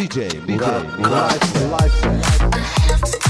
DJ, DJ, live set.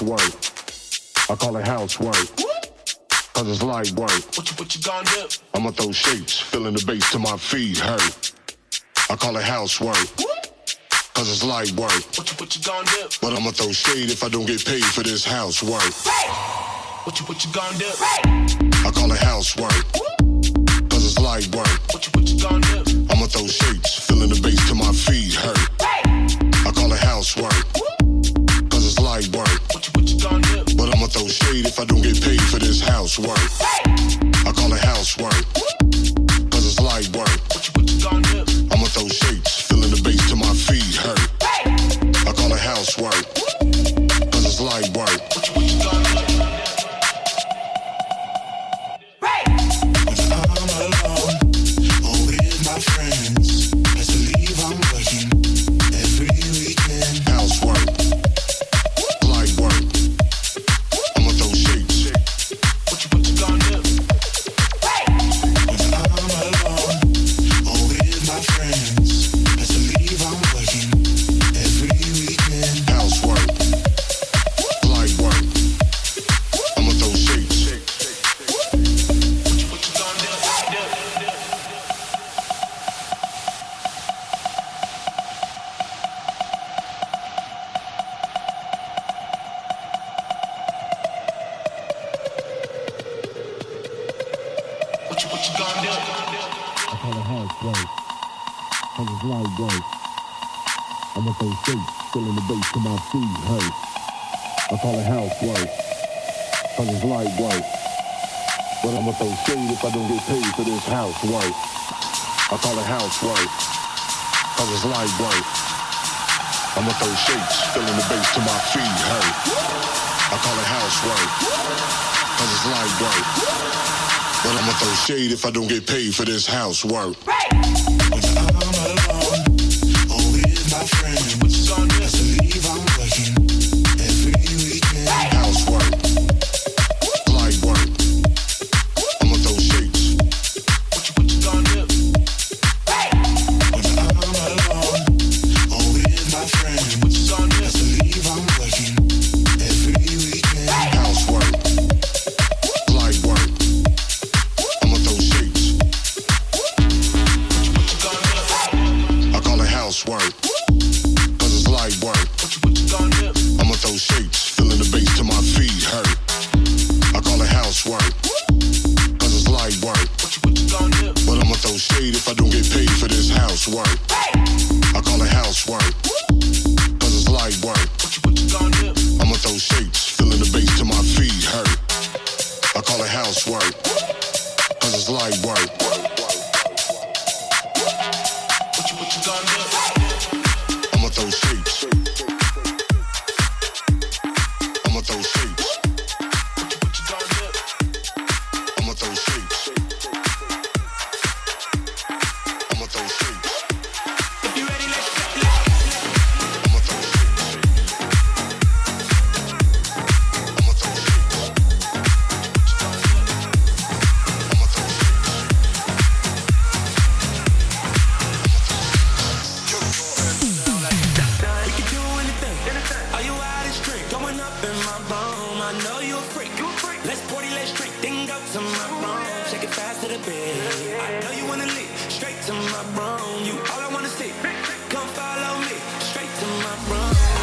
couch. I call it housework. Cause it's light work. What you, what you gonna do? I'ma throw shapes, filling the bass to my feet hurt. I call it housework. Cause it's light work. What you, what you gonna do? But I'ma throw shade if I don't get paid for this housework. Hey! What you, what you gonna do? Hey! I call it housework. Cause it's light work. What you, what you gonna do? I'ma throw shapes, filling the bass to my feet hurt. if I don't get paid for this housework. Hey! lightweight. I was lightweight. I'ma throw shapes, filling the base to my feet, hey. I call it housework, cause it's lightweight. But I'ma throw shade if I don't get paid for this housework. Hey! freak. Let's party, let's drink. Then go to my room. Shake it fast to the bed. I know you wanna leap. Straight to my room. You all I wanna see. Come follow me. Straight to my room.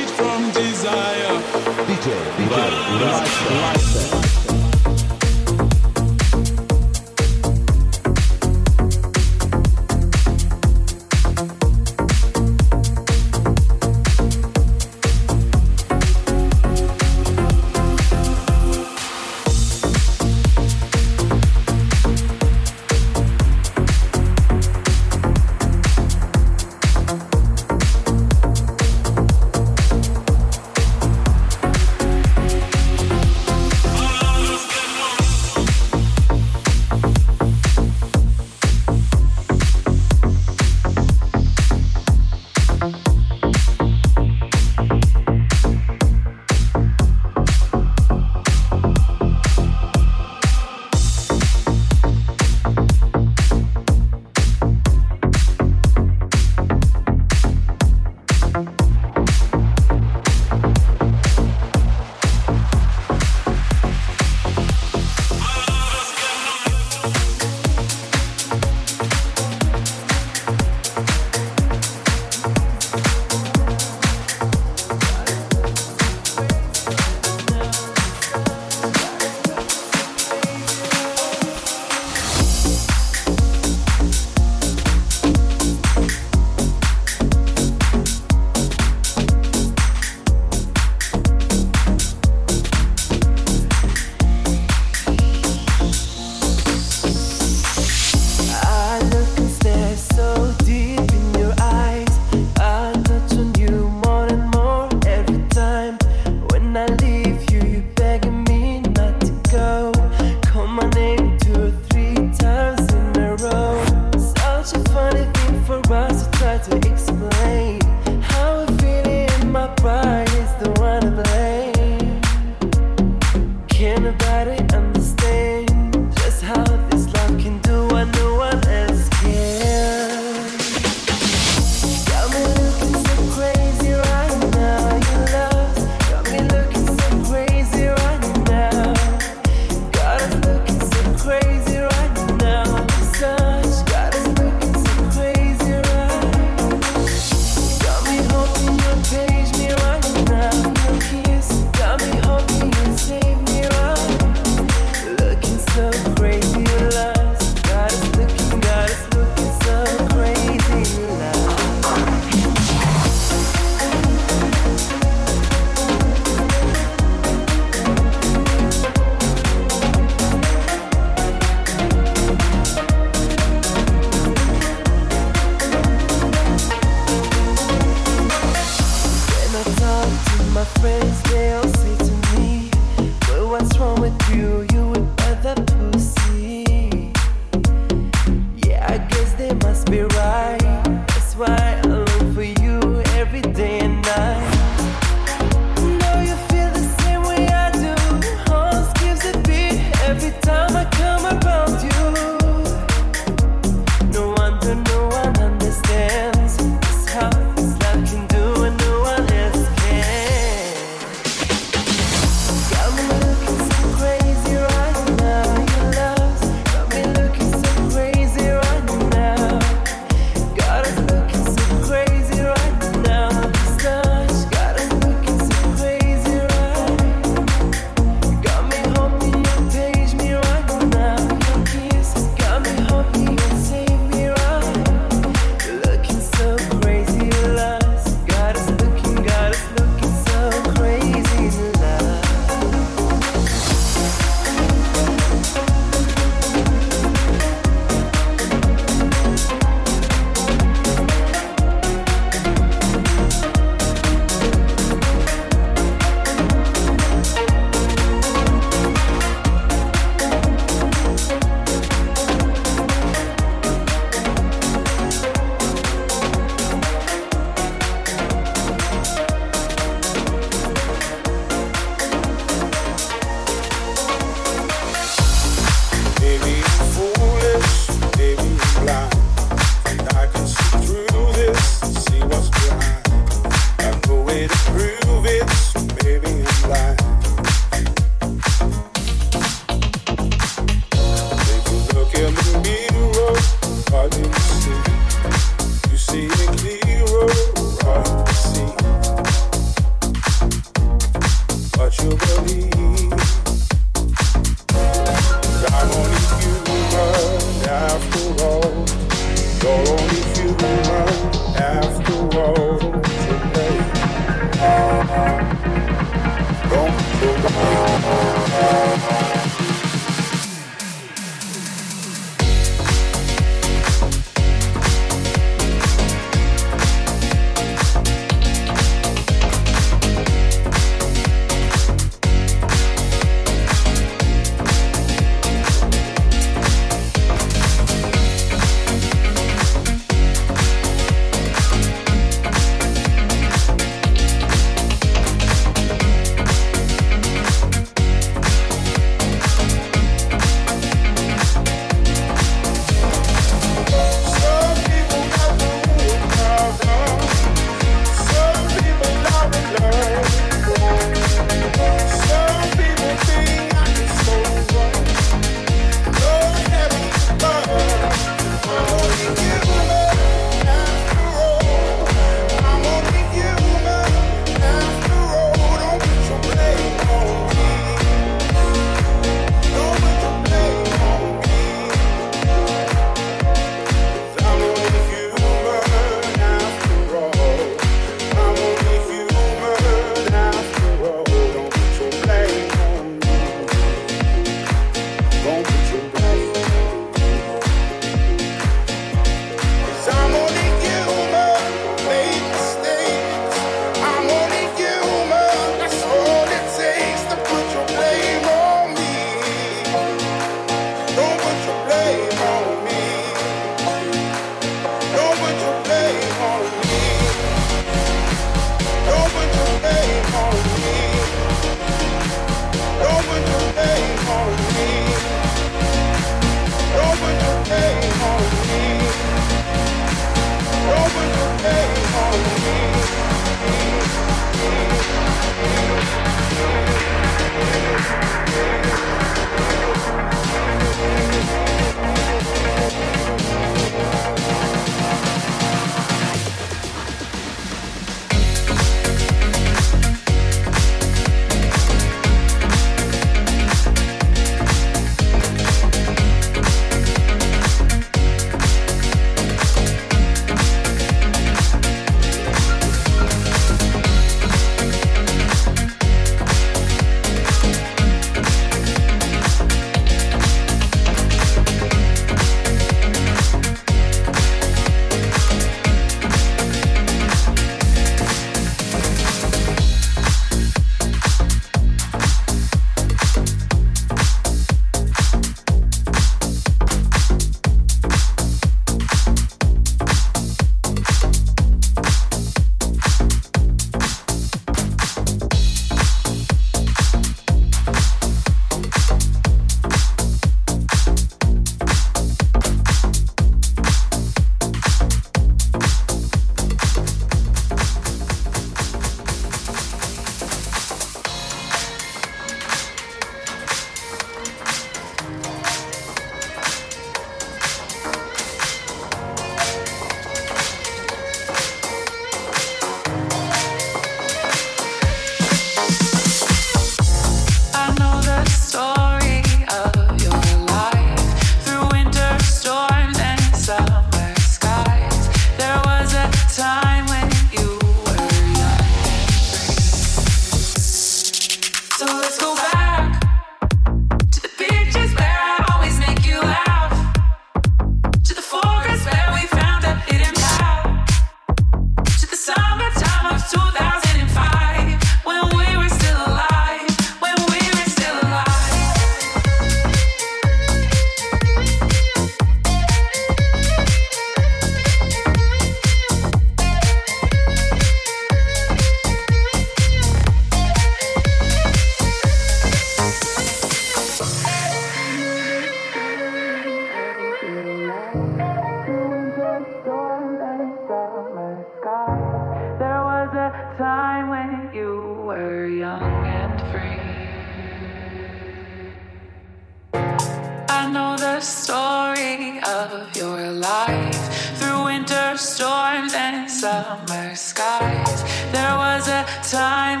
summer skies. There was a time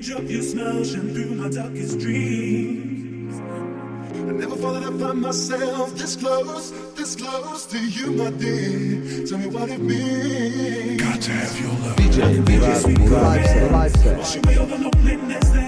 reach up your smile shine through my darkest dreams. I never thought I'd find myself this close, this close to you, my dear. Tell me what it means. Got to have your love. DJ, DJ, DJ, DJ, DJ, DJ, DJ, DJ, DJ, DJ, DJ,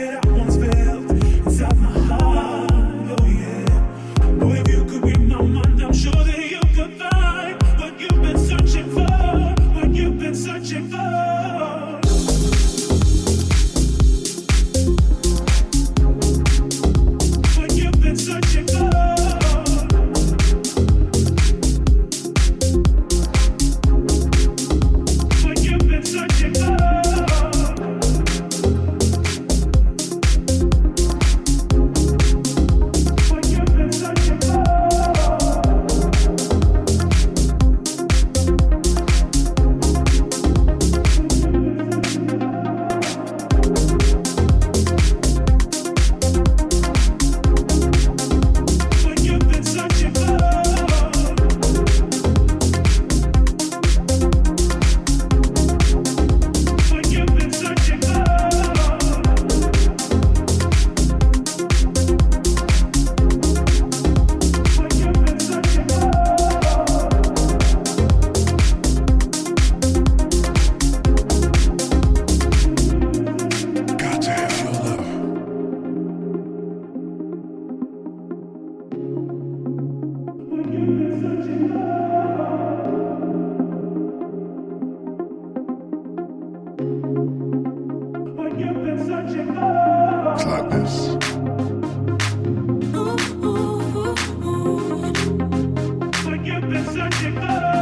Victory!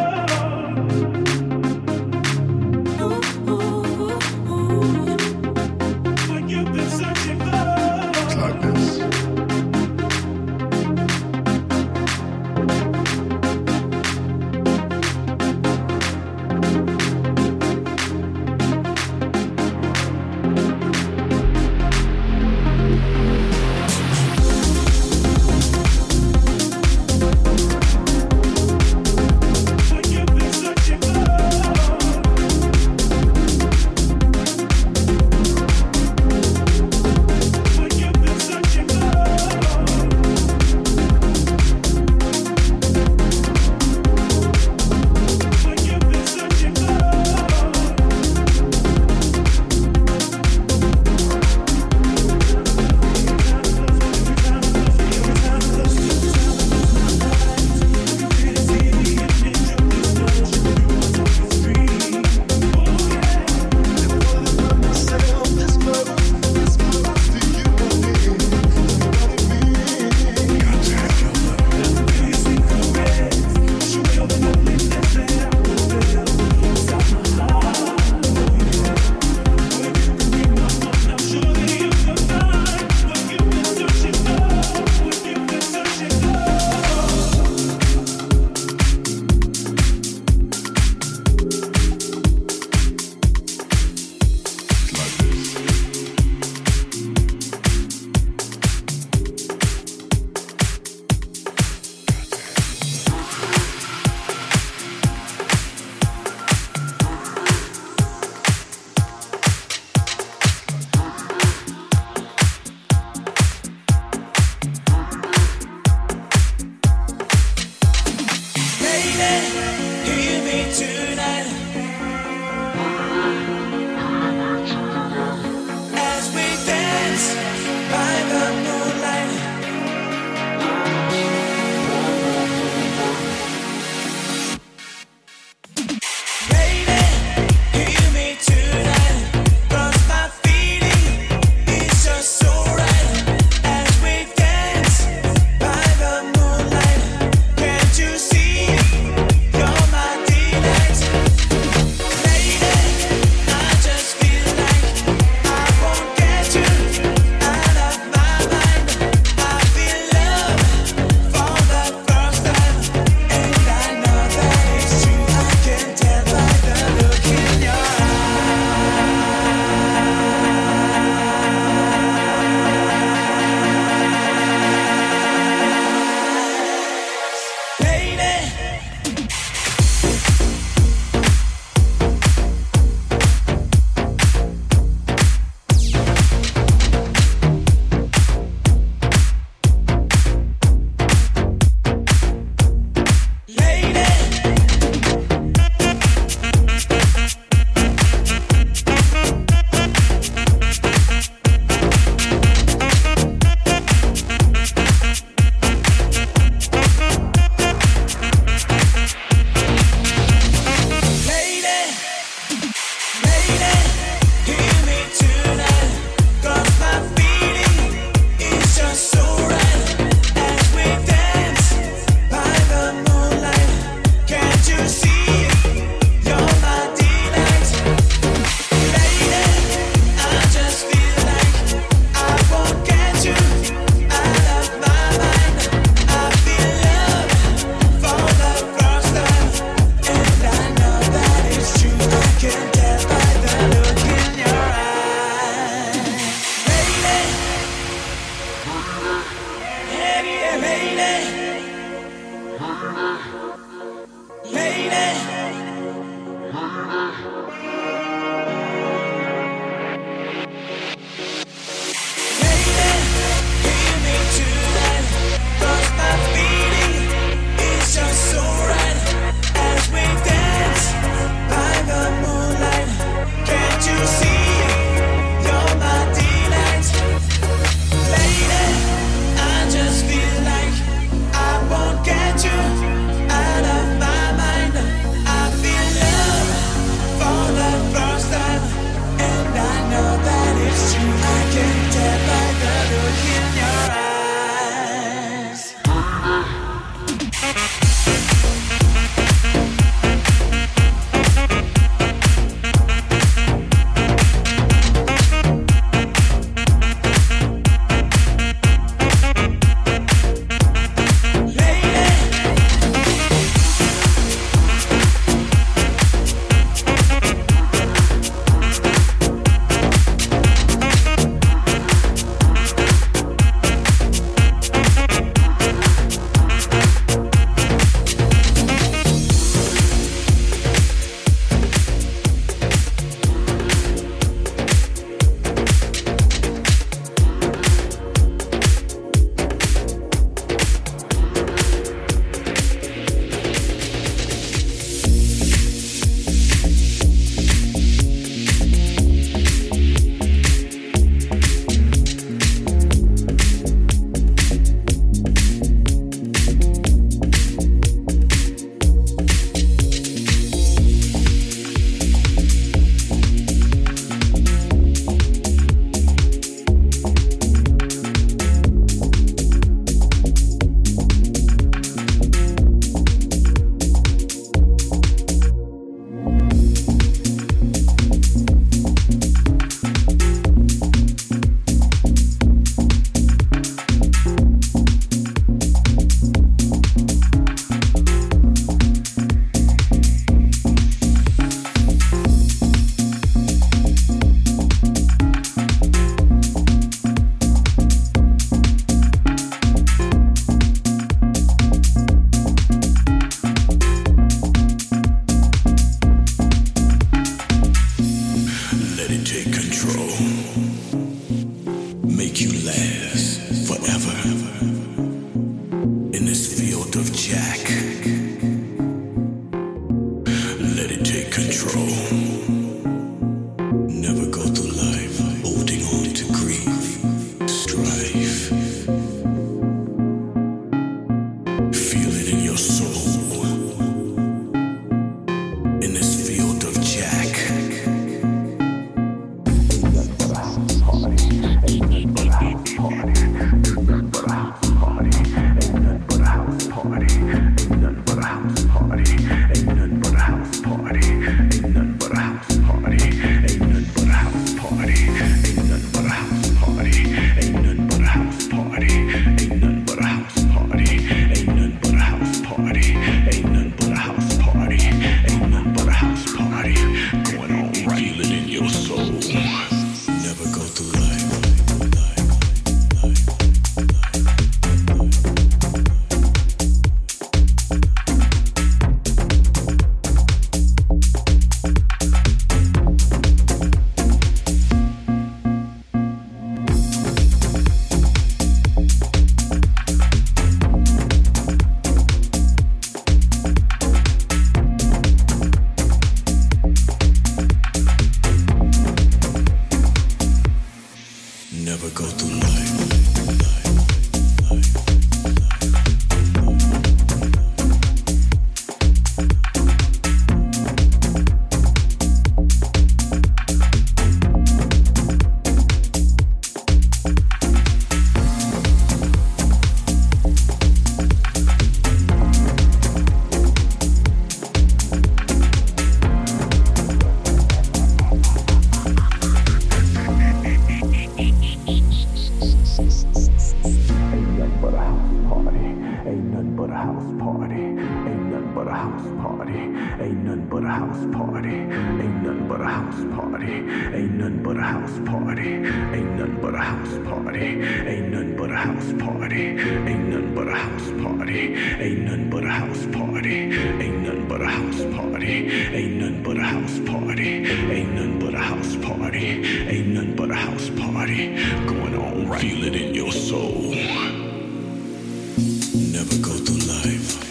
Never go through life